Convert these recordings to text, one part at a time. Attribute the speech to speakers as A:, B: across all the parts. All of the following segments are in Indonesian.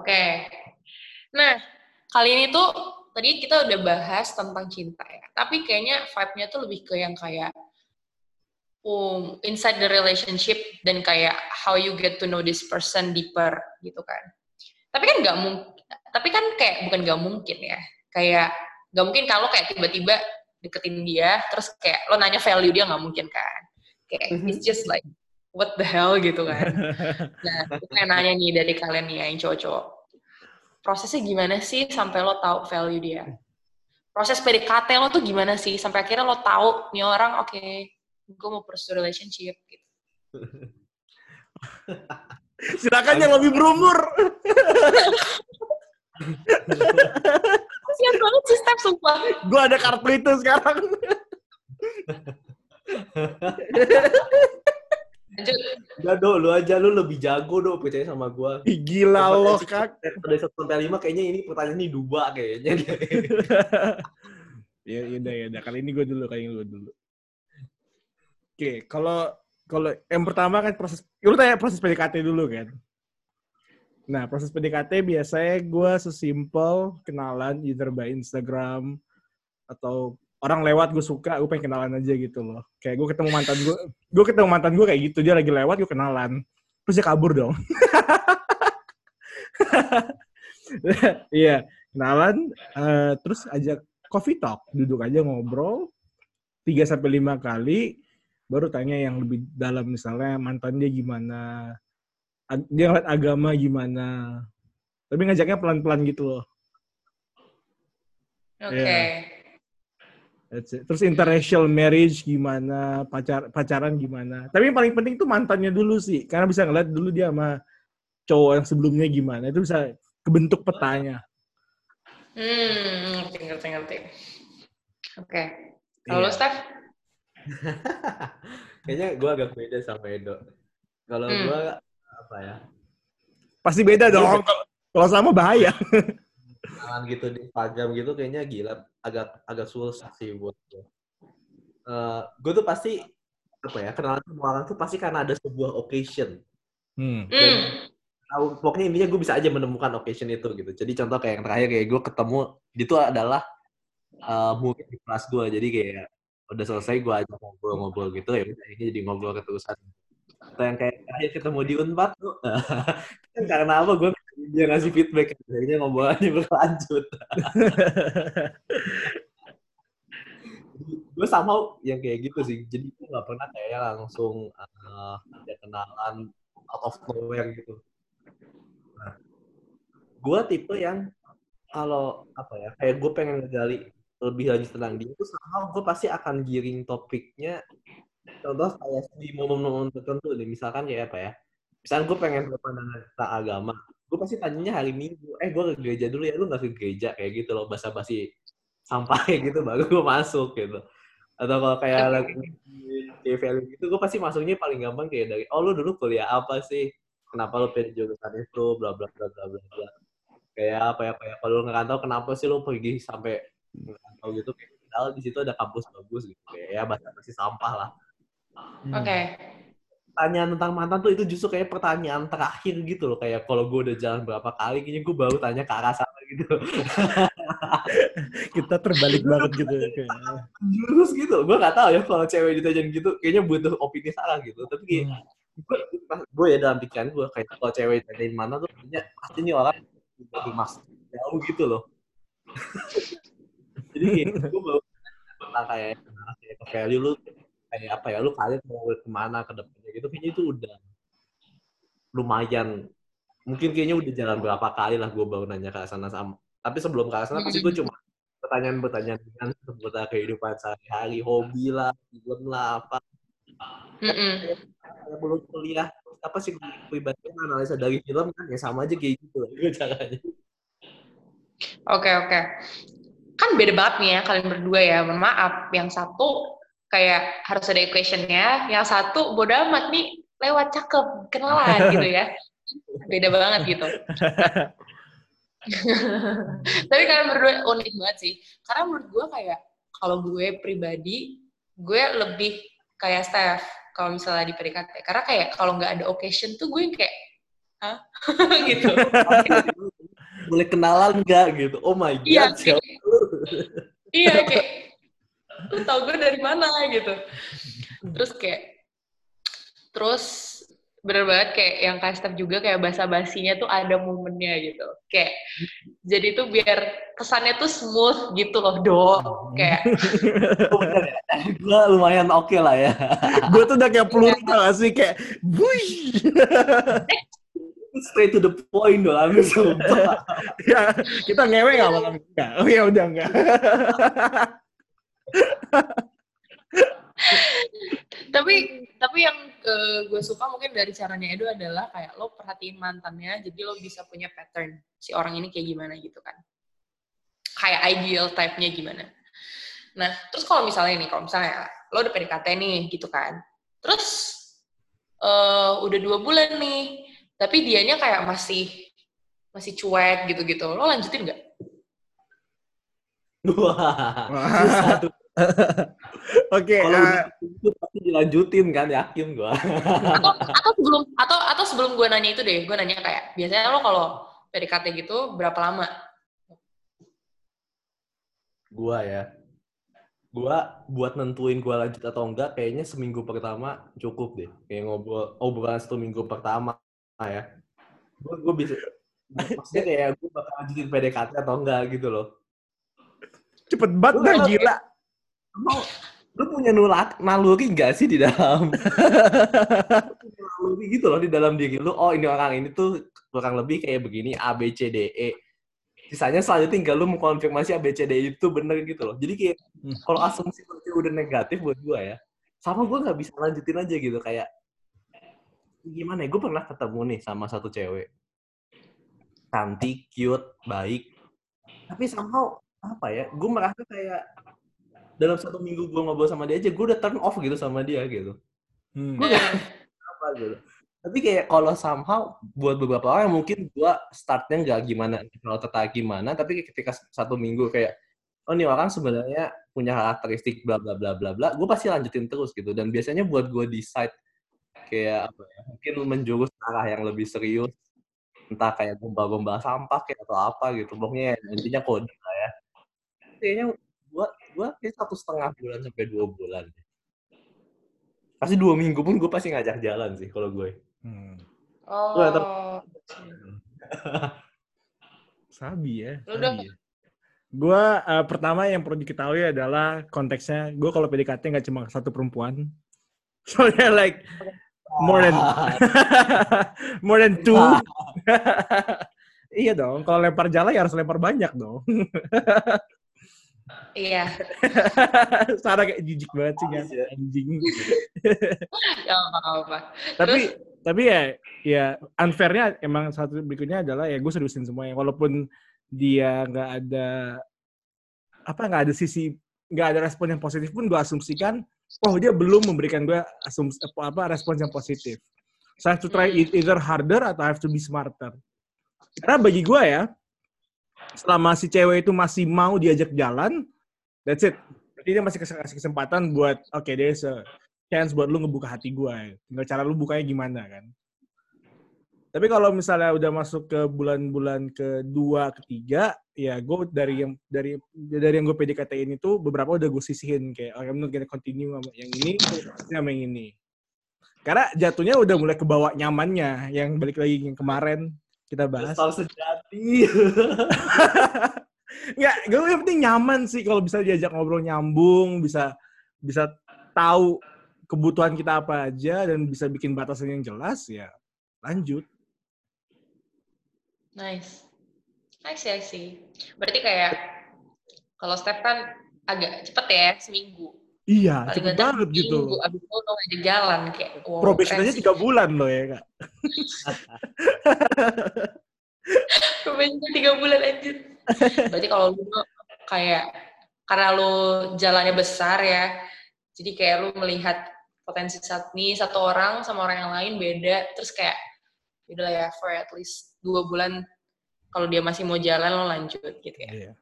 A: Oke. Nah, kali ini tuh tadi kita udah bahas tentang cinta ya. Tapi kayaknya vibe-nya tuh lebih ke yang kayak um, inside the relationship dan kayak how you get to know this person deeper gitu kan. Tapi kan nggak mungkin, tapi kan kayak bukan nggak mungkin ya. Kayak nggak mungkin kalau kayak tiba-tiba deketin dia terus kayak lo nanya value dia nggak mungkin kan. Kayak it's just like what the hell gitu kan. Nah, aku pengen nanya nih dari kalian nih yang cowok-cowok. Prosesnya gimana sih sampai lo tahu value dia? Proses PDKT lo tuh gimana sih sampai akhirnya lo tahu nih orang oke, okay, gue mau pursue relationship gitu.
B: Silakan yang lebih berumur.
A: Kasian banget sih Steph, sumpah.
B: Gue ada kartu itu sekarang.
A: Lanjut.
C: Udah do, lu aja lu lebih jago do percaya sama gua.
B: Gila lo, Kak.
C: Dari 1 sampai 5 kayaknya ini pertanyaan ini dua kayaknya.
B: ya udah ya udah kali ini gue dulu kali ini gue dulu. Oke, kalau kalau yang pertama kan proses lu tanya proses PDKT dulu kan. Nah, proses PDKT biasanya gue sesimpel kenalan either by Instagram atau orang lewat gue suka, gue pengen kenalan aja gitu loh. Kayak gue ketemu mantan gue, gue ketemu mantan gue kayak gitu, dia lagi lewat, gue kenalan. Terus dia kabur dong. Iya, kenalan, uh, terus ajak coffee talk, duduk aja ngobrol, 3 sampai lima kali, baru tanya yang lebih dalam misalnya mantan dia gimana, dia ngeliat agama gimana. Tapi ngajaknya pelan-pelan gitu loh.
A: Oke. Okay.
B: Yeah. Terus interracial marriage gimana, pacar pacaran gimana. Tapi yang paling penting tuh mantannya dulu sih, karena bisa ngeliat dulu dia sama cowok yang sebelumnya gimana. Itu bisa kebentuk petanya.
A: Hmm, ngerti, ngerti, ngerti. Oke. Okay. Kalau yeah. Steph?
C: Kayaknya gue agak beda sama Edo. Kalau hmm. gue apa ya?
B: Pasti beda dong. Kalau sama bahaya.
C: Kenalan gitu di Instagram gitu kayaknya gila agak agak susah sih buat gue. Uh, gue tuh pasti apa ya kenalan sama orang tuh pasti karena ada sebuah occasion.
B: Hmm.
C: Dan, hmm. pokoknya intinya gue bisa aja menemukan occasion itu gitu. Jadi contoh kayak yang terakhir kayak gue ketemu itu adalah uh, murid di kelas gue. Jadi kayak udah selesai gue aja ngobrol-ngobrol gitu ya ini jadi ngobrol keterusan atau yang kayak terakhir ketemu di Unpad tuh kan karena apa gue dia ngasih feedback akhirnya ngobrolnya berlanjut. Gue sama yang kayak gitu sih jadi gue gak pernah kayak langsung uh, ada kenalan out of nowhere gitu. Nah, gue tipe yang kalau apa ya kayak gue pengen ngegali lebih lanjut tentang dia itu sama gue pasti akan giring topiknya. Contoh kayak di momen-momen tertentu nih misalkan kayak apa ya misalkan gue pengen berpandangan tentang agama gue pasti tanyanya hari minggu. Eh gue ke gereja dulu ya lu nggak ke gereja? Kayak gitu loh basa-basi sampai gitu baru gue masuk gitu. Atau kalau kayak lagi di value gitu gue pasti masuknya paling gampang kayak dari oh lu dulu kuliah apa sih? Kenapa lu pilih jurusan itu? Bla bla bla bla bla bla. Kayak apa ya kayak kalau nggak tahu kenapa sih lu pergi sampai atau gitu kayak padahal di situ ada kampus bagus gitu. Kayak ya bahasa masih sampah lah.
A: Hmm. oke. okay.
C: Pertanyaan tentang mantan tuh itu justru kayak pertanyaan terakhir gitu loh. Kayak kalau gue udah jalan berapa kali kayaknya gue baru tanya ke arah sana gitu.
B: Kita terbalik banget gitu
C: jurus gitu. Gue nggak tahu ya kalau cewek ditanyain gitu kayaknya butuh opini salah gitu. Tapi kayak hmm. gue ya dalam pikiran gue kayak kalau cewek ditanyain mana tuh kayaknya pasti ini orang lebih mas jauh gitu loh. Jadi gue baru tentang kayak kayak value lu kayak apa ya lu kalian mau ke mana ke depannya gitu kayaknya itu udah lumayan. Mungkin kayaknya udah jalan berapa kali lah gue baru nanya ke sana sama tapi sebelum ke sana pasti gue cuma pertanyaan-pertanyaan dengan seputar kehidupan sehari-hari hobi lah film lah apa.
A: Mm
C: belum kuliah apa sih pribadi analisa dari film kan ya sama aja kayak gitu caranya.
A: Oke okay, oke. Okay kan beda banget nih ya kalian berdua ya. Mohon maaf, yang satu kayak harus ada equationnya, yang satu bodo amat nih lewat cakep kenalan gitu ya. Beda banget gitu. Tapi kalian berdua unik banget sih. Karena menurut gue kayak kalau gue pribadi, gue lebih kayak Steph kalau misalnya di PDKT. Karena kayak kalau nggak ada occasion tuh gue kayak, Hah? gitu.
C: Boleh kenalan nggak gitu? Oh my god,
A: Iya, kayak- iya kayak lu tau gue dari mana gitu. Terus kayak terus bener banget kayak yang kayak Steph juga kayak bahasa basinya tuh ada momennya gitu. Kayak jadi tuh biar kesannya tuh smooth gitu loh, do. Kayak
C: Oh, ya? Gua lumayan oke lah ya.
B: gue tuh udah kayak peluru tau gak sih kayak buish
C: Straight to the point doang langsung.
B: ya kita ngewe nggak malam ini nggak oh ya udah nggak
A: tapi tapi yang gue suka mungkin dari caranya Edo adalah kayak lo perhatiin mantannya jadi lo bisa punya pattern si orang ini kayak gimana gitu kan. Kayak ideal type-nya gimana. Nah terus kalau misalnya nih kalau misalnya lo udah PDKT nih gitu kan. Terus eh, udah dua bulan nih tapi dianya kayak masih masih cuek gitu-gitu. Lo lanjutin nggak?
C: Wah,
B: Wah.
C: susah tuh.
B: oke
C: Kalau
B: eh,
C: udah itu pasti dilanjutin kan, yakin gua.
A: atau atau sebelum atau atau sebelum gue nanya itu deh gue nanya kayak biasanya lo kalau PDKT gitu berapa lama
C: Gua ya. Gua buat nentuin gua lanjut atau enggak kayaknya seminggu pertama cukup deh. Kayak ngobrol obrolan satu minggu pertama ya. Gua gua bisa maksudnya kayak gua bakal lanjutin PDKT atau enggak gitu loh.
B: cepet banget dah gila
C: Lu, lu punya nulak, naluri nggak sih di dalam naluri gitu loh di dalam diri lu. Oh ini orang ini tuh kurang lebih kayak begini A B C D E. Sisanya selanjutnya tinggal lu mengkonfirmasi A B C D E itu bener gitu loh. Jadi kayak
B: Hmm.
C: kalau asumsi itu udah negatif buat gua ya, sama gua nggak bisa lanjutin aja gitu kayak gimana ya? Gue pernah ketemu nih sama satu cewek cantik, cute, baik, tapi somehow apa ya? Gue merasa kayak dalam satu minggu gue ngobrol sama dia aja, gue udah turn off gitu sama dia gitu.
B: Hmm.
C: Apa gitu. Tapi kayak kalau somehow buat beberapa orang mungkin gue startnya nggak gimana, kalau tertarik gimana, tapi ketika satu minggu kayak oh nih orang sebenarnya punya karakteristik bla bla bla bla bla, gue pasti lanjutin terus gitu. Dan biasanya buat gue decide kayak apa ya, mungkin menjurus arah yang lebih serius, entah kayak gombal-gombal sampah kayak atau apa gitu. Pokoknya intinya kode lah ya. Kayaknya gua gua kayak satu setengah bulan sampai dua bulan. Pasti dua minggu pun gue pasti ngajak jalan sih kalau gue.
B: Hmm.
A: oh
B: sabi ya
A: udah-
B: sabi ya. Gua eh, pertama yang perlu diketahui adalah konteksnya gue kalau PDKT nggak cuma satu perempuan soalnya like more than more than two iya dong kalau lempar jala ya harus lempar banyak dong
A: iya.
B: Sarah kayak jijik banget sih kan
C: ya.
B: anjing.
A: Ya apa-apa.
B: Tapi
A: Terus-
B: tapi ya ya unfairnya emang satu berikutnya adalah ya gue seriusin semuanya walaupun dia nggak ada apa nggak ada sisi nggak ada respon yang positif pun gue asumsikan oh dia belum memberikan gue asumsi apa, apa respon yang positif. So I have to try
A: Hmm.
B: it either harder atau I have to be smarter. Karena bagi gue ya selama si cewek itu masih mau diajak jalan that's it Berarti dia masih kasih kesempatan buat oke okay, there's a chance buat lu ngebuka hati gue. Tinggal cara lu bukanya gimana kan. Tapi kalau misalnya udah masuk ke bulan-bulan kedua, ketiga, ya gue dari yang dari dari yang gue PDKT ini tuh beberapa udah gue sisihin kayak oh, I'm not continue sama yang ini sama yang ini. Karena jatuhnya udah mulai kebawa nyamannya yang balik lagi yang kemarin kita bahas.
C: Star sejati.
B: Nggak, gue yang penting nyaman sih kalau bisa diajak ngobrol nyambung, bisa bisa tahu kebutuhan kita apa aja dan bisa bikin batasan yang jelas ya lanjut.
A: nice nice ya sih berarti kayak kalau step kan agak cepet ya seminggu
B: Iya,
A: Paling
B: cepet banget gitu.
A: abis itu lo ngajak jalan kayak wow,
B: Probation
A: keren
B: aja
A: sih.
B: tiga bulan loh ya kak.
A: Probation tiga bulan aja berarti kalau lu kayak karena lu jalannya besar ya jadi kayak lu melihat potensi saat nih satu orang sama orang yang lain beda terus kayak udah ya for at least dua bulan kalau dia masih mau jalan lo lanjut gitu ya
B: Iya.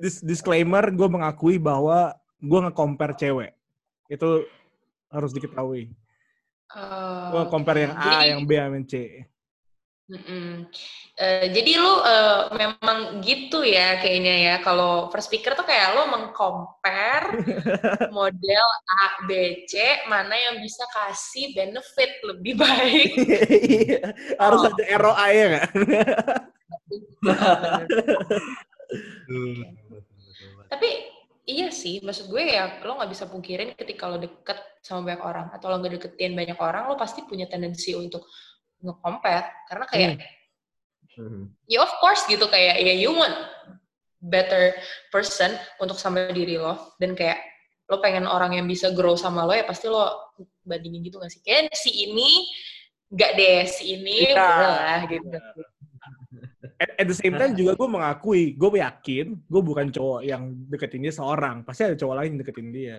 B: Dis- disclaimer, gue mengakui bahwa gue nge-compare cewek. Itu harus diketahui.
A: Eh,
B: Gua compare yang A,
A: jadi-
B: yang B, yang C.
A: Eh, jadi lu eh, memang gitu ya kayaknya ya kalau first speaker tuh kayak lu mengcompare model A, B, C mana yang bisa kasih benefit lebih baik.
B: Harus
A: Oh.
B: ada ROI ya nggak?
A: Tapi iya sih, maksud gue ya lo nggak bisa pungkirin ketika lo deket sama banyak orang atau lo nggak deketin banyak orang, lo pasti punya tendensi untuk nge-compare karena kayak
C: Hmm.
A: ya of course gitu kayak ya you want better person untuk sama diri lo dan kayak lo pengen orang yang bisa grow sama lo ya pasti lo bandingin gitu gak sih kayak si ini nggak deh si ini
B: Iya.
A: boleh lah gitu
B: At, at the same time juga gue mengakui, gue yakin gue bukan cowok yang deketin dia seorang. Pasti ada cowok lain yang deketin dia.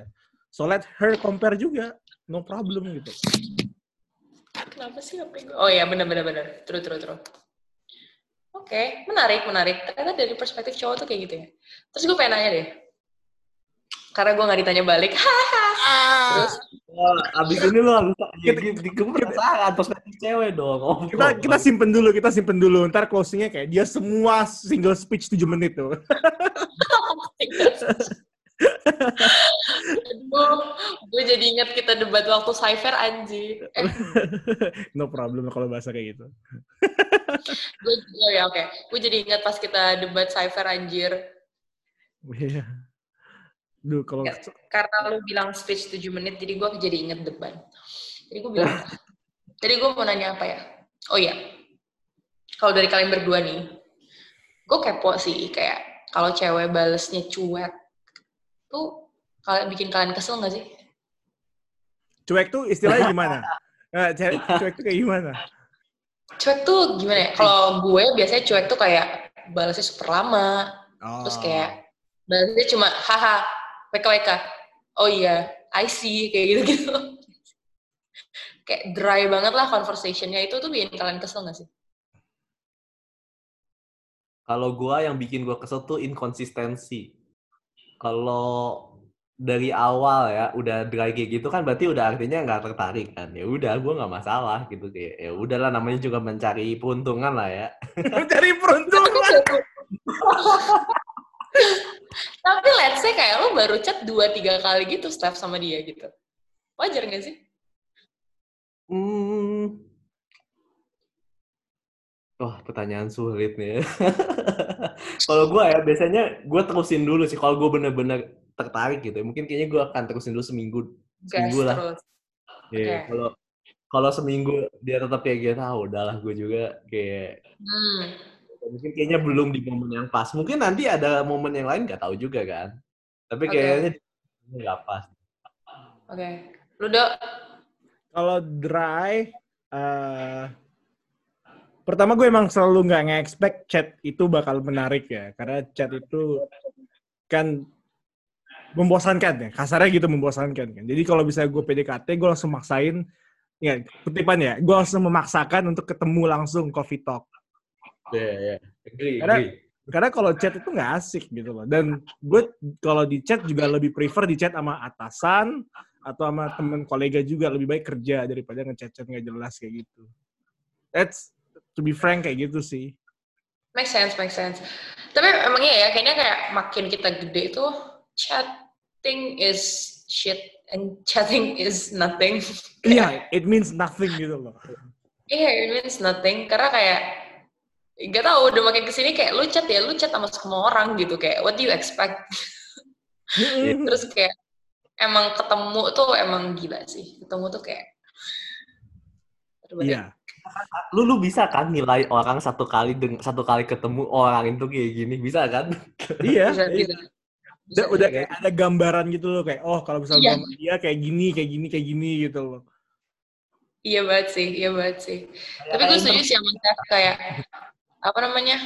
B: So let her compare juga. No problem gitu.
A: kenapa sih apa gue oh ya benar benar benar true true true oke menarik menarik ternyata dari perspektif cowok tuh kayak gitu ya terus gue pengen nanya deh karena gue nggak ditanya balik terus
C: Wah, abis ini lu harus
B: Kita-
C: kita, perspektif cewek dong. Oh,
B: Kita kita simpen dulu, kita simpen dulu. Ntar closingnya kayak dia semua single speech 7 menit tuh.
A: Aduh, gue jadi ingat kita debat waktu Cypher anjir. Eh,
B: no problem kalau bahasa kayak gitu.
A: gue, oh ya oke. Gue jadi ingat pas kita debat Cypher anjir.
B: Iya. Duh, kalau
A: Ya. Karena lu bilang speech 7 menit, jadi gue jadi inget debat. Jadi gue bilang, jadi gue mau nanya apa ya? Oh iya, kalau dari kalian berdua nih, gue kepo sih, kayak kalau cewek balesnya cuek, tuh kalian bikin kalian kesel gak sih?
B: cuek tuh istilahnya gimana? Nah, cuek, cuek tuh kayak gimana?
A: Cuek tuh gimana ya? Kalau gue biasanya cuek tuh kayak balasnya super lama,
B: Oh.
A: terus kayak balasnya cuma haha, wk wk, oh iya, I see, kayak gitu-gitu. kayak dry banget lah conversationnya itu tuh bikin kalian kesel gak sih?
C: Kalau gua yang bikin gua kesel tuh inkonsistensi. Kalau dari awal ya udah dry kayak gitu kan berarti udah artinya nggak tertarik kan ya udah gua nggak masalah gitu kayak ya udahlah namanya juga mencari peruntungan lah ya
B: Cari peruntungan.
A: Say kayak lo baru chat 2-3 kali gitu Steph sama dia gitu. Wajar gak sih?
C: Hmm. Wah, pertanyaan sulit nih. ya. kalau gue ya, biasanya gue terusin dulu sih. Kalau gue bener-bener tertarik gitu, ya, mungkin kayaknya gue akan terusin dulu seminggu.
A: Gas
C: Seminggu lah.
A: terus.
C: Iya,
A: Oke.
C: Kalau kalau seminggu dia tetap kayak gitu, ah udahlah gue juga kayak
A: Hmm.
C: mungkin kayaknya belum di momen yang pas. Mungkin nanti ada momen yang lain nggak tahu juga kan. Tapi kayaknya nggak pas.
A: Oke. Lu Dok,
B: Kalau dry, eh pertama gue emang selalu nggak nge-expect chat itu bakal menarik ya. Karena chat itu kan membosankan ya. Kasarnya gitu membosankan kan. Jadi kalau bisa gue PDKT, gue langsung maksain, ya kutipan ya, gue langsung memaksakan untuk ketemu langsung coffee talk.
C: Iya, iya. Agree,
B: Karena-
C: agree.
B: Karena kalau chat itu nggak asik gitu loh. Dan gue kalau di chat juga lebih prefer di chat sama atasan atau sama temen kolega juga lebih baik kerja daripada ngechat-chat nggak jelas kayak gitu. That's to be frank kayak gitu sih.
A: make sense, make sense. Tapi emang iya ya, kayaknya kayak makin kita gede itu chatting is shit and chatting is nothing.
B: Iya, it means nothing gitu loh.
A: Iya, it means nothing. Karena kayak gak tau udah makin ke sini kayak lu chat ya, lu chat sama semua orang gitu kayak what do you expect? Terus kayak emang ketemu tuh emang gila sih. Ketemu tuh kayak
B: Iya.
C: lu lu bisa kan nilai orang satu kali dengan satu kali ketemu orang itu kayak gini bisa kan
B: Iya.
A: bisa,
B: iya.
A: bisa.
B: Udah,
A: Bisa,
B: udah
A: iya.
B: kayak ada gambaran gitu loh kayak oh kalau misalnya
A: Iya.
B: gua sama dia kayak gini, kayak gini, kayak gini gitu loh.
A: Iya banget sih, iya banget sih. Tapi gue setuju sih sama Steph kayak apa namanya?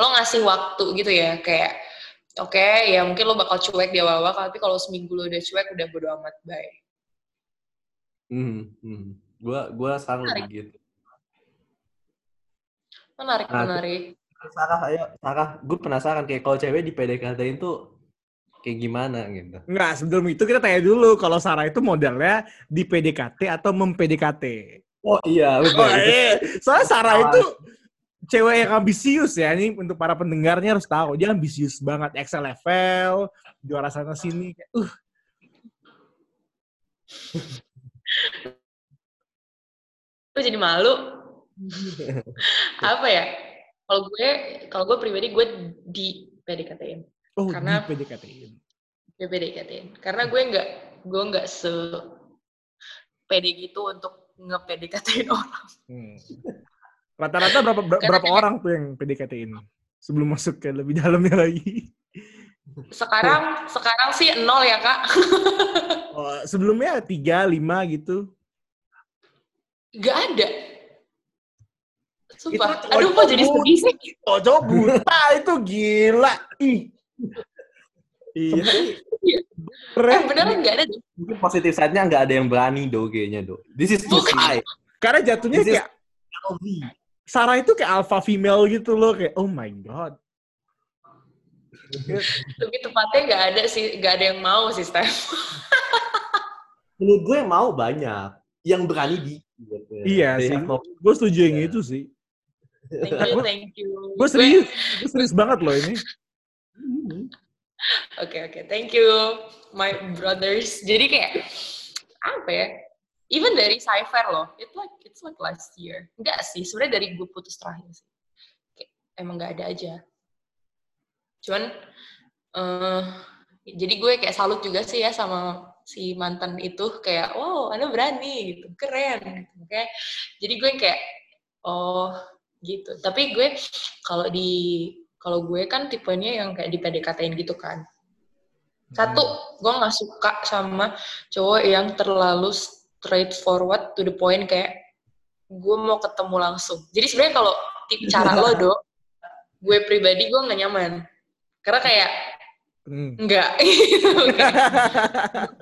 A: Lo ngasih waktu gitu ya, kayak oke ya mungkin lo bakal cuek di awal-awal, tapi kalau seminggu lo udah cuek udah bodo amat, bye.
C: hmm, hmm. gua gua selalu
A: Menarik.
C: Nah,
A: menarik.
C: Sarah ayo Sarah gue penasaran kayak kalau cewek di PDKT itu kayak gimana gitu.
B: Enggak, sebelum itu kita tanya dulu kalau Sarah itu modelnya di PDKT atau mem-PDKT.
C: Oh iya,
B: Oh, iya. Soalnya Sarah itu cewek yang ambisius ya. Ini untuk para pendengarnya harus tahu. Dia ambisius banget. Excel level, juara sana sini. Kayak, Uh,
A: Gue jadi malu. Apa ya? Kalau gue, kalau gue pribadi gue di PDKT-in.
B: oh,
A: Karena-
B: di PDKT-in.
A: Gue PDKT-in. Karena gue nggak, gue nggak se pede gitu untuk nge-PDKT-in orang.
B: Hmm. Rata-rata berapa ber- berapa orang tuh yang PDKT-in? Sebelum masuk ke lebih dalamnya lagi.
A: Sekarang, sekarang sih nol ya kak.
B: Oh, sebelumnya tiga, lima gitu.
A: Gak ada. Sumpah.
B: Itu
A: Aduh, kok jadi sedih sih?
B: Cocok buta itu gila. Ih. Iya.
A: Eh,
B: Keren.
A: beneran gak ada.
C: Mungkin positif side-nya nggak ada yang berani do kayaknya do. This is too high.
B: Karena jatuhnya
C: This is-
B: kayak Sarah itu kayak alpha female gitu loh kayak oh my god.
A: Lebih tepatnya gak ada sih, gak ada yang mau sih, Steph.
C: Menurut gue yang mau banyak. Yang berani di. Gitu.
B: Iya sih. Gue setuju yang
C: Iya.
B: itu sih.
A: Thank you, thank you.
B: Gue serius, gue serius banget loh ini.
A: Oke, oke. Thank you, my brothers. Jadi kayak, apa ya? Even dari Cypher loh, it's like, it's like last year. Enggak sih, sebenarnya dari gue putus terakhir sih. Kayak, emang gak ada aja. Cuman, eh jadi gue kayak salut juga sih ya sama si mantan itu kayak wow anda berani gitu keren gitu. Oke. jadi gue kayak oh gitu tapi gue kalau di kalau gue kan tipenya yang kayak di PDKT-in gitu kan satu gue nggak suka sama cowok yang terlalu straightforward to the point kayak gue mau ketemu langsung. Jadi sebenarnya kalau tip cara lo do gue pribadi gue nggak nyaman. Karena kayak
B: Hmm.
A: enggak Kayak,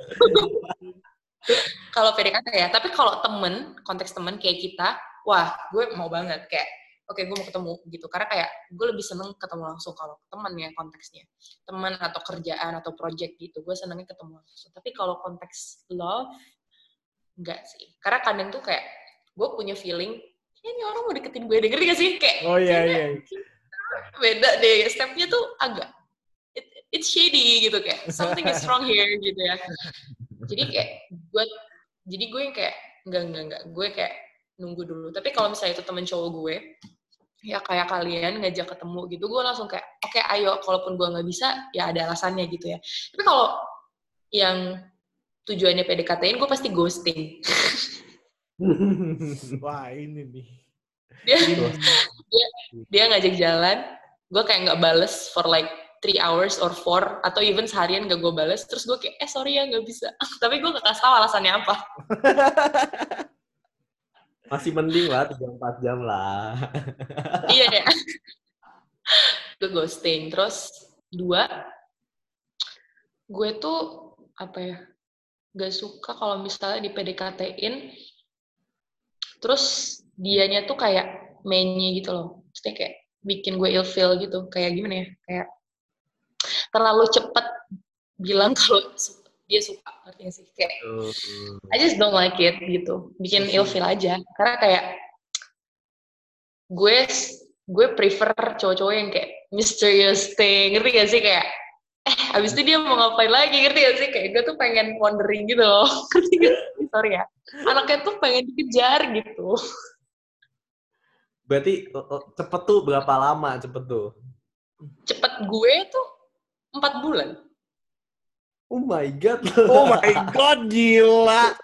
A: kalau PDKT ya tapi kalau temen konteks temen kayak kita wah gue mau banget kayak oke gue mau ketemu gitu. Karena kayak gue lebih seneng ketemu langsung kalau temen ya konteksnya. Teman atau kerjaan atau project gitu gue senengnya ketemu langsung. Tapi kalau konteks love enggak sih. Karena kadang tuh kayak gue punya feeling "Ya, ini orang mau deketin gue. Denger gak sih? Kayak
B: Oh iya
A: kayaknya
B: iya.
A: beda deh. Stepnya tuh agak it, it's shady gitu kayak something is wrong here gitu ya. Jadi kayak gue jadi gue yang kayak enggak enggak enggak gue kayak nunggu dulu. Tapi kalau misalnya itu temen cowok gue ya kayak kalian ngajak ketemu gitu gue langsung kayak oke ayo. Kalaupun gue nggak bisa ya ada alasannya gitu ya. Tapi kalau yang tujuannya PDKT-in gue pasti ghosting.
B: Wah ini nih.
A: dia dia ngajak jalan. Gue kayak nggak bales for like three hours or four atau even seharian gak gue bales. Terus gue kayak eh sorry ya nggak bisa. Tapi gue gak kasih tahu alasannya apa.
C: Masih mending lah 3-4 jam lah.
A: iya ya. Gue ghosting. Terus dua gue tuh apa ya gak suka kalau misalnya di PDKT-in terus dianya tuh kayak mainnya gitu loh. Maksudnya kayak bikin gue ilfeel gitu. Kayak gimana ya? Kayak terlalu cepet bilang kalau dia suka ngerti gak sih? Kayak I just don't like it gitu. Bikin ilfeel aja. Karena kayak gue gue prefer cowok-cowok yang kayak mysterious thing. Ngerti gak sih? Kayak eh abis itu dia mau ngapain lagi ngerti gak sih? Kayak gue tuh pengen wondering gitu loh. Ngerti gak sih? Sorry ya. Anaknya tuh pengen dikejar gitu.
C: Berarti eh, eh, cepet tuh berapa lama cepet tuh?
A: cepet gue tuh empat bulan.
C: Oh my god.
B: Oh my god gila.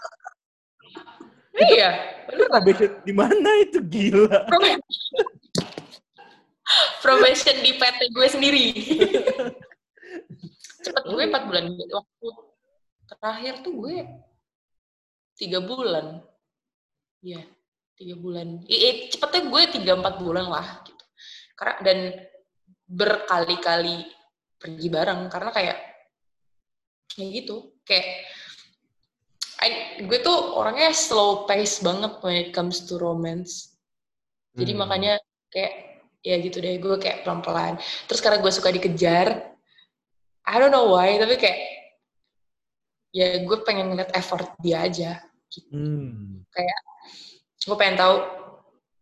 A: iya.
B: Itu probation di mana itu gila?
A: Prob- probation di PT gue sendiri cepet gue empat bulan. Waktu terakhir tuh gue tiga bulan. Iya tiga bulan. I- cepetnya gue tiga empat bulan lah gitu. Karena dan berkali-kali pergi bareng karena kayak ya gitu. Kayak I- gue tuh orangnya slow pace banget when it comes to romance. Jadi
C: Hmm.
A: makanya kayak ya gitu deh gue kayak pelan-pelan. Terus karena gue suka dikejar I don't know why tapi kayak ya gue pengen ngeliat effort dia aja
B: Hmm.
A: kayak gue pengen tahu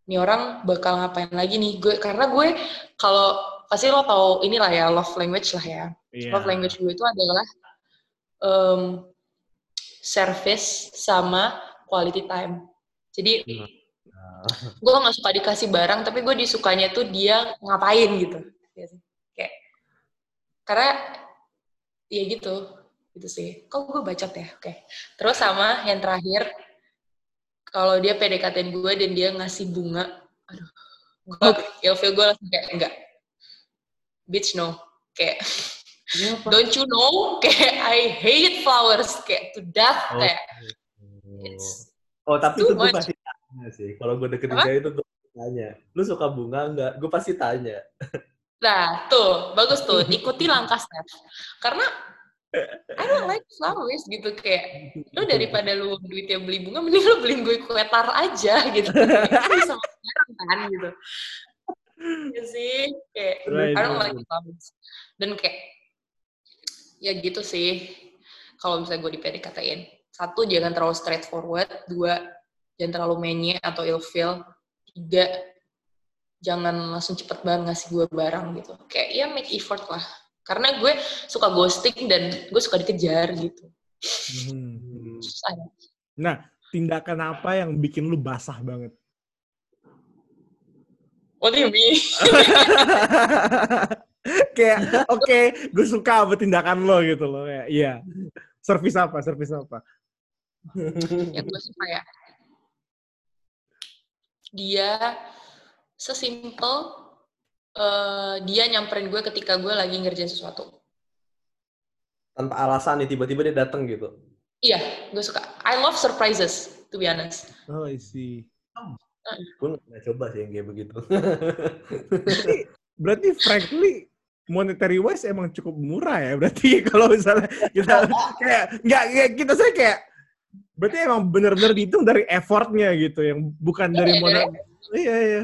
A: nih orang bakal ngapain lagi nih? Gue karena gue kalau pasti lo tahu inilah ya love language lah ya.
B: Iya.
A: love language gue itu adalah em, service sama quality time. Jadi
C: Nah,
A: gue nggak suka dikasih barang tapi gue disukanya tuh dia ngapain gitu. Ya sih. kayak karena ya gitu gitu sih. Kok gue bacot ya? Oke. Terus sama yang terakhir kalau dia PDKT gue dan dia ngasih bunga. Aduh gue ilfeel gue langsung kayak enggak. Bitch no. Kayak don't you know? Kayak I hate flowers. Kayak to death.
C: Oh.
A: kayak it's
C: Oh, tapi itu gue pasti tanya sih. Kalau gue deketin cewek itu gue tanya. Lu suka bunga nggak? Gue pasti tanya.
A: Nah, tuh, bagus tuh. Ikuti langkah Steph. Karena I don't like flowers gitu kayak lu daripada lu duitnya beli bunga mending lu beliin gue kue tar aja gitu. Itu bisa bareng kan gitu. Ya sih, kayak
B: Right,
A: I don't
B: right.
A: like flowers. Dan kayak ya gitu sih. Kalau misalnya gue di PDKT-in. Satu, jangan terlalu straightforward. Dua, jangan terlalu menye atau ilfeel. Tiga, jangan langsung cepet banget ngasih gue barang gitu. Kayak ya make effort lah. Karena gue suka ghosting dan gue suka dikejar gitu.
B: Hmm.
A: Susah.
B: Nah, tindakan apa yang bikin lu basah banget?
A: What do you mean?
B: kayak oke, gue suka sama tindakan lo gitu loh. Kayak iya. Servis apa? Servis apa?
A: yang gue suka ya. Dia sesimpel eh, dia nyamperin gue ketika gue lagi ngerjain sesuatu.
C: Tanpa alasan nih, tiba-tiba dia datang gitu.
A: Iya, gue suka. I love surprises, to be honest.
B: Oh, I see.
C: Gue nggak pernah coba sih yang kayak begitu.
B: Berarti, berarti frankly monetary wise emang cukup murah ya berarti kalau misalnya kita kayak nggak kayak kita saya kayak berarti emang benar-benar dihitung dari effortnya gitu yang bukan dari
A: Iya,
B: modal iya iya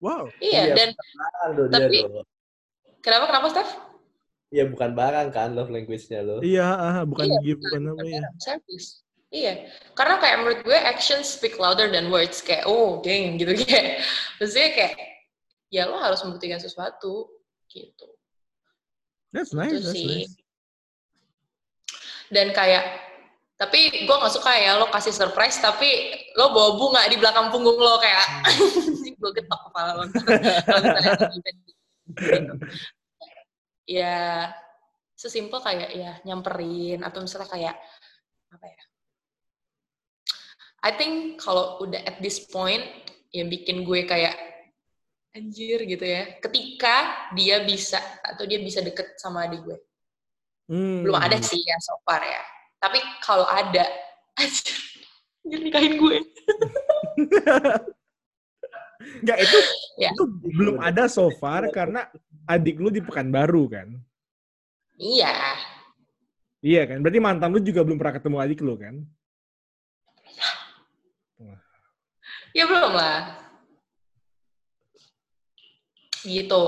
B: wow
A: Iya,
C: Iya,
A: dan
C: Barang loh dia
A: Tapi-
C: loh.
A: kenapa kenapa Steph?
C: Iya bukan barang kan love language-nya lo.
B: iya ah, bukan
A: Iya,
B: gift bukan apa ya
A: Service. Iya, karena kayak menurut gue actions speak louder than words. Kayak, oh dang, gitu kayak. Maksudnya kayak, ya lo harus membuktikan sesuatu, gitu.
B: that's nice
A: Itu
B: that's
A: sih.
B: nice
A: Dan kayak, tapi gue gak suka ya lo kasih surprise, tapi lo bawa bunga di belakang punggung lo kayak, gue getok kepala lo. Gitu. Ya, sesimpel kayak ya nyamperin atau misalnya kayak apa ya? I think kalau udah at this point yang bikin gue kayak anjir gitu ya. Ketika dia bisa atau dia bisa deket sama adik gue.
B: Hmm.
A: Belum ada sih ya so far ya. Tapi kalau ada, anjir, nikahin gue.
B: nggak itu
A: Ya.
B: itu belum ada so far karena adik lu di Pekanbaru kan
A: Iya.
B: iya kan berarti mantan lu juga belum pernah ketemu adik lu kan
A: Ya belum lah. Gitu.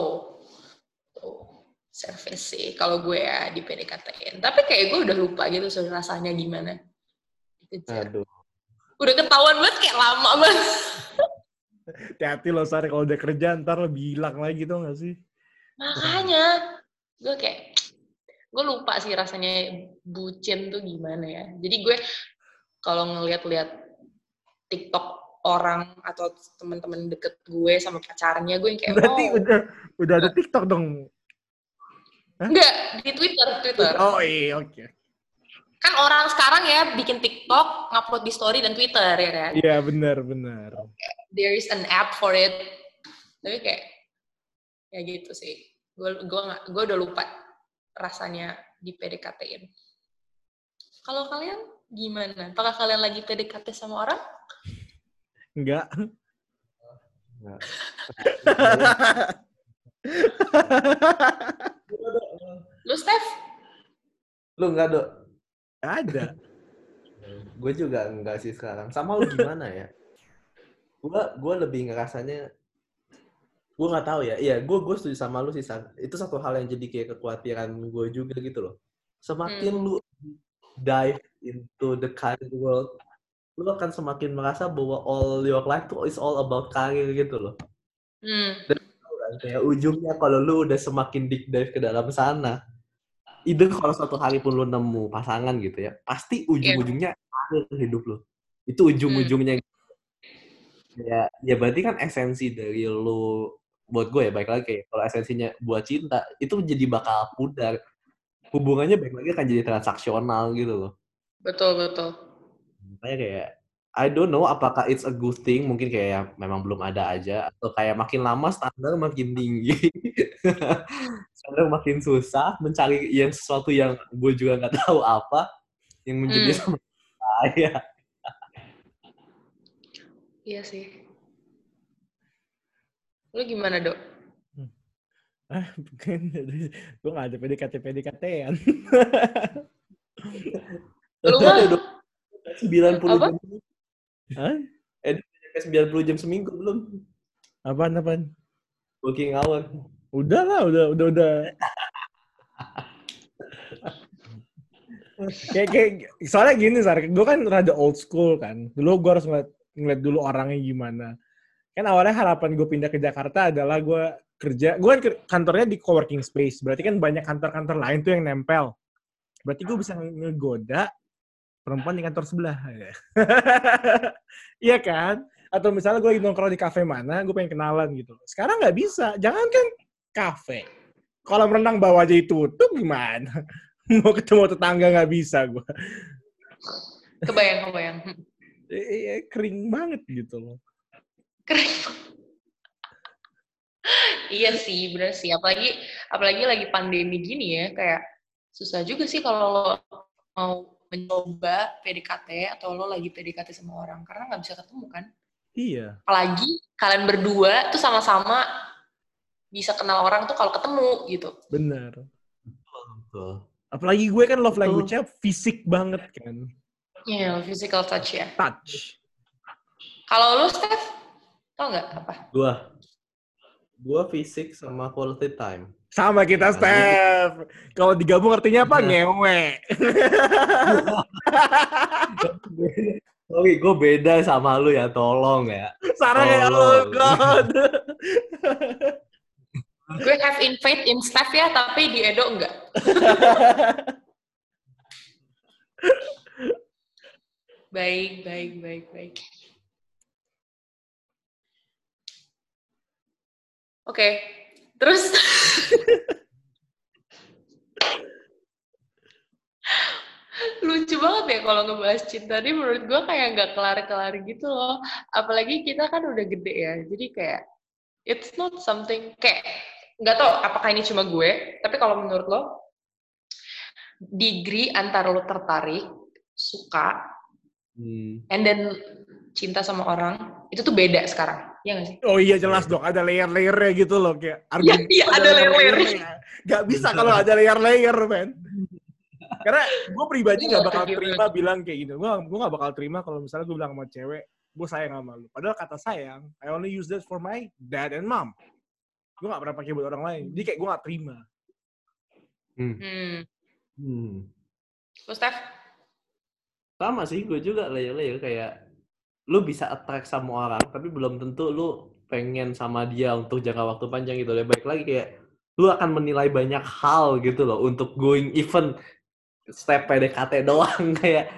A: Service sih kalau gue ya di PDKT-in. Tapi kayak gue udah lupa gitu sebenarnya rasanya gimana. Dikejar.
C: Aduh.
A: Udah ketahuan banget kayak lama banget.
B: hati-hati lo Sari kalau udah kerja ntar lo bilang lagi tuh nggak sih
A: Makanya gue kayak gue lupa sih rasanya bucin tuh gimana ya. Jadi gue kalau ngeliat-liat TikTok orang atau teman-teman deket gue sama pacarnya gue yang kayak
B: berarti
A: oh
B: udah udah ada TikTok dong
A: enggak di Twitter Twitter.
B: Oh iya oke.
A: Kan orang sekarang ya bikin TikTok ngupload di story dan Twitter ya kan?
B: Iya benar benar.
A: There is an app for it. Tapi kayak ya gitu sih. Gue gue nggak gue udah lupa rasanya di PDKT-in kalau kalian gimana? Apakah kalian lagi PDKT sama orang?
B: Enggak.
C: Nggak.
A: lu Steph
C: Lu enggak, Dok?
B: ada
C: Gue juga enggak sih sekarang. Sama lu gimana ya? Gua gua lebih ngerasanya gue nggak tahu ya iya gue gue setuju sama lu sih San. itu satu hal yang jadi kayak kekhawatiran gue juga gitu loh semakin
A: Hmm.
C: lu dive into the career world lu akan semakin merasa bahwa all your life tuh is all about career gitu loh
A: Hmm.
C: kan? Kayak ujungnya kalau lu udah semakin deep dive ke dalam sana itu kalau suatu hari pun lu nemu pasangan gitu ya pasti ujung-ujungnya karir hidup lu. Itu ujung-ujungnya ya ya berarti kan esensi dari lu buat gue ya baik lagi kayak kalau esensinya buat cinta itu jadi bakal pudar. Hubungannya baik lagi akan jadi transaksional gitu loh.
A: Betul, betul.
C: makanya kayak I don't know apakah it's a good thing mungkin kayak ya memang belum ada aja atau kayak makin lama standar makin tinggi standar makin susah mencari yang sesuatu yang gue juga nggak tahu apa yang menjadi
A: Hmm.
C: sama saya
A: Iya sih. Lu gimana, Dok?
B: Ah, bukan. gue gak ada PDKT-PDKT-an.
A: Lu mah
C: sembilan puluh
B: Hah?
C: sembilan puluh jam seminggu belum
B: Apaan, apaan?
C: working hour
B: Udah lah, udah, udah, udah. kayak, kayak, soalnya gini, Sar, gue kan rada old school kan. Dulu gue harus ngeliat, ngeliat dulu orangnya gimana. Kan awalnya harapan gue pindah ke Jakarta adalah gue kerja, gue kan kantornya di coworking space, berarti kan banyak kantor-kantor lain tuh yang nempel. Berarti gue bisa nge- ngegoda perempuan di kantor sebelah. Iya kan? Atau misalnya gue lagi nongkrong di kafe mana, gue pengen kenalan gitu. Sekarang nggak bisa. Jangan kan kafe. Kolam renang bawah aja ditutup gimana? Mau ketemu tetangga nggak bisa gue.
A: kebayang, kebayang.
B: Iya, kering banget gitu loh.
A: Keren. iya sih, bener sih. Apalagi apalagi lagi pandemi gini ya, kayak susah juga sih kalau mau mencoba PDKT atau lo lagi PDKT sama orang karena nggak bisa ketemu kan.
B: Iya,
A: Apalagi kalian berdua tuh sama-sama bisa kenal orang tuh kalau ketemu gitu.
B: bener.
C: Betul.
B: Apalagi gue kan love language-nya fisik banget kan.
A: Iya, physical touch ya.
B: Touch.
A: Kalau lo, Steph, tau nggak apa?
C: gua gua fisik sama quality time
B: Sama kita,
C: Nah,
B: Steph. Kalau digabung artinya apa?
C: Nah.
B: Ngewe.
C: Sorry, gue beda sama lu ya, tolong ya.
B: Sarah kayak, oh
C: Tolong.
B: God.
A: Gue have in faith in Steph ya, tapi di Edo enggak. baik, baik, baik, baik. Oke, terus lucu banget ya kalau ngebahas cinta ini menurut gue kayak nggak kelar-kelar gitu loh. Apalagi kita kan udah gede ya, jadi kayak it's not something kayak nggak tau apakah ini cuma gue, tapi kalau menurut lo degree antara lo tertarik, suka,
C: Hmm.
A: and then cinta sama orang itu tuh beda sekarang, ya nggak sih?
B: Oh iya jelas dong, ada layer-layernya gitu loh kayak
A: Iya, iya, ada
B: layer-layernya. Gak bisa kalau ada layer-layer, men. Karena gue pribadi gak bakal terima bilang kayak gitu. Gue gue gak bakal terima kalau misalnya gue bilang sama cewek, gue sayang sama lu. Padahal kata sayang, I only use that for my dad and mom. Gue gak pernah pakai buat orang lain. Jadi kayak gue gak terima.
C: Hmm.
A: Hmm.
C: Hmm.
A: Terus Steph?
C: Sama sih, gue juga layer-layer kayak lu bisa attract sama orang, tapi belum tentu lu pengen sama dia untuk jangka waktu panjang gitu. Lebih baik lagi kayak lu akan menilai banyak hal gitu loh untuk going even step PDKT doang kayak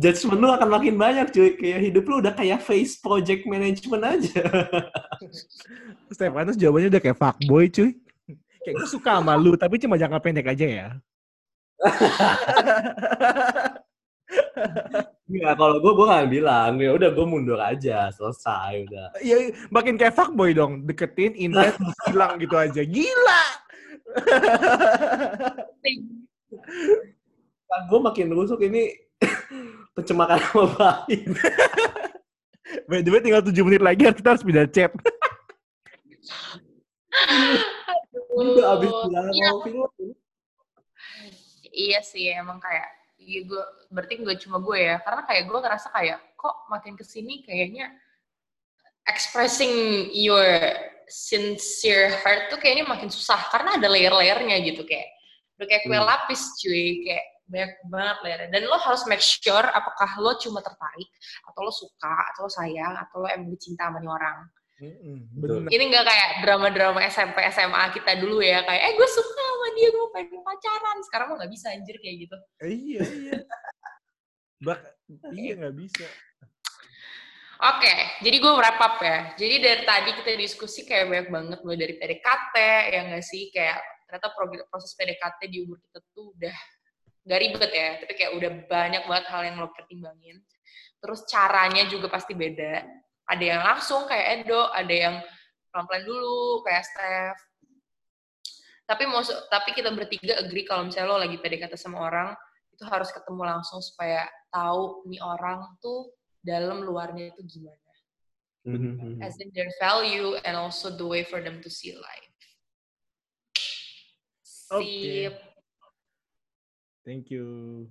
C: judgement lu akan makin banyak cuy kayak hidup lu udah kayak face project management aja
B: Stefanus jawabannya udah kayak fuckboy cuy. Kayak gue suka sama lu, tapi cuma jangka pendek aja ya.
C: Iya, kalau gue gue gak bilang, ya udah gue mundur aja, selesai udah.
B: Iya, makin kayak fuckboy dong. Deketin, invest, hilang gitu aja. Gila!
C: Kan gue makin rusuk ini pencemaran nama baik.
B: By the way, tinggal 7 menit lagi kita harus pindah chat.
C: Udah abis bilang
A: iya.
C: mau film.
A: Iya sih, emang kayak iya gue berarti gue cuma gue ya, karena kayak gue ngerasa kayak kok makin ke sini kayaknya expressing your sincere heart tuh kayaknya makin susah karena ada layer-layernya gitu kayak udah kayak kue
C: Hmm.
A: lapis cuy kayak banyak banget layernya dan lo harus make sure apakah lo cuma tertarik atau lo suka atau lo sayang atau lo emang cinta sama orang.
B: Bener.
A: ini nggak kayak drama-drama SMP SMA kita dulu ya kayak eh gue suka sama dia gue pengen pacaran sekarang mah nggak bisa anjir kayak gitu
B: Iya, iya. Bak, iya nggak bisa.
A: Oke, jadi gue wrap up ya. Jadi dari tadi kita diskusi kayak banyak banget mulai dari PDKT ya nggak sih kayak ternyata proses PDKT di umur kita tuh udah nggak ribet ya, tapi kayak udah banyak banget hal yang lo pertimbangin. Terus caranya juga pasti beda. Ada yang langsung kayak Edo, ada yang pelan-pelan dulu kayak Steph. Tapi mau tapi kita bertiga agree kalau misalnya lo lagi PDKT sama orang itu harus ketemu langsung supaya tahu nih orang tuh dalam luarnya itu gimana.
C: Mhm.
A: As in their value and also the way for them to see life. Sip.
B: Thank you.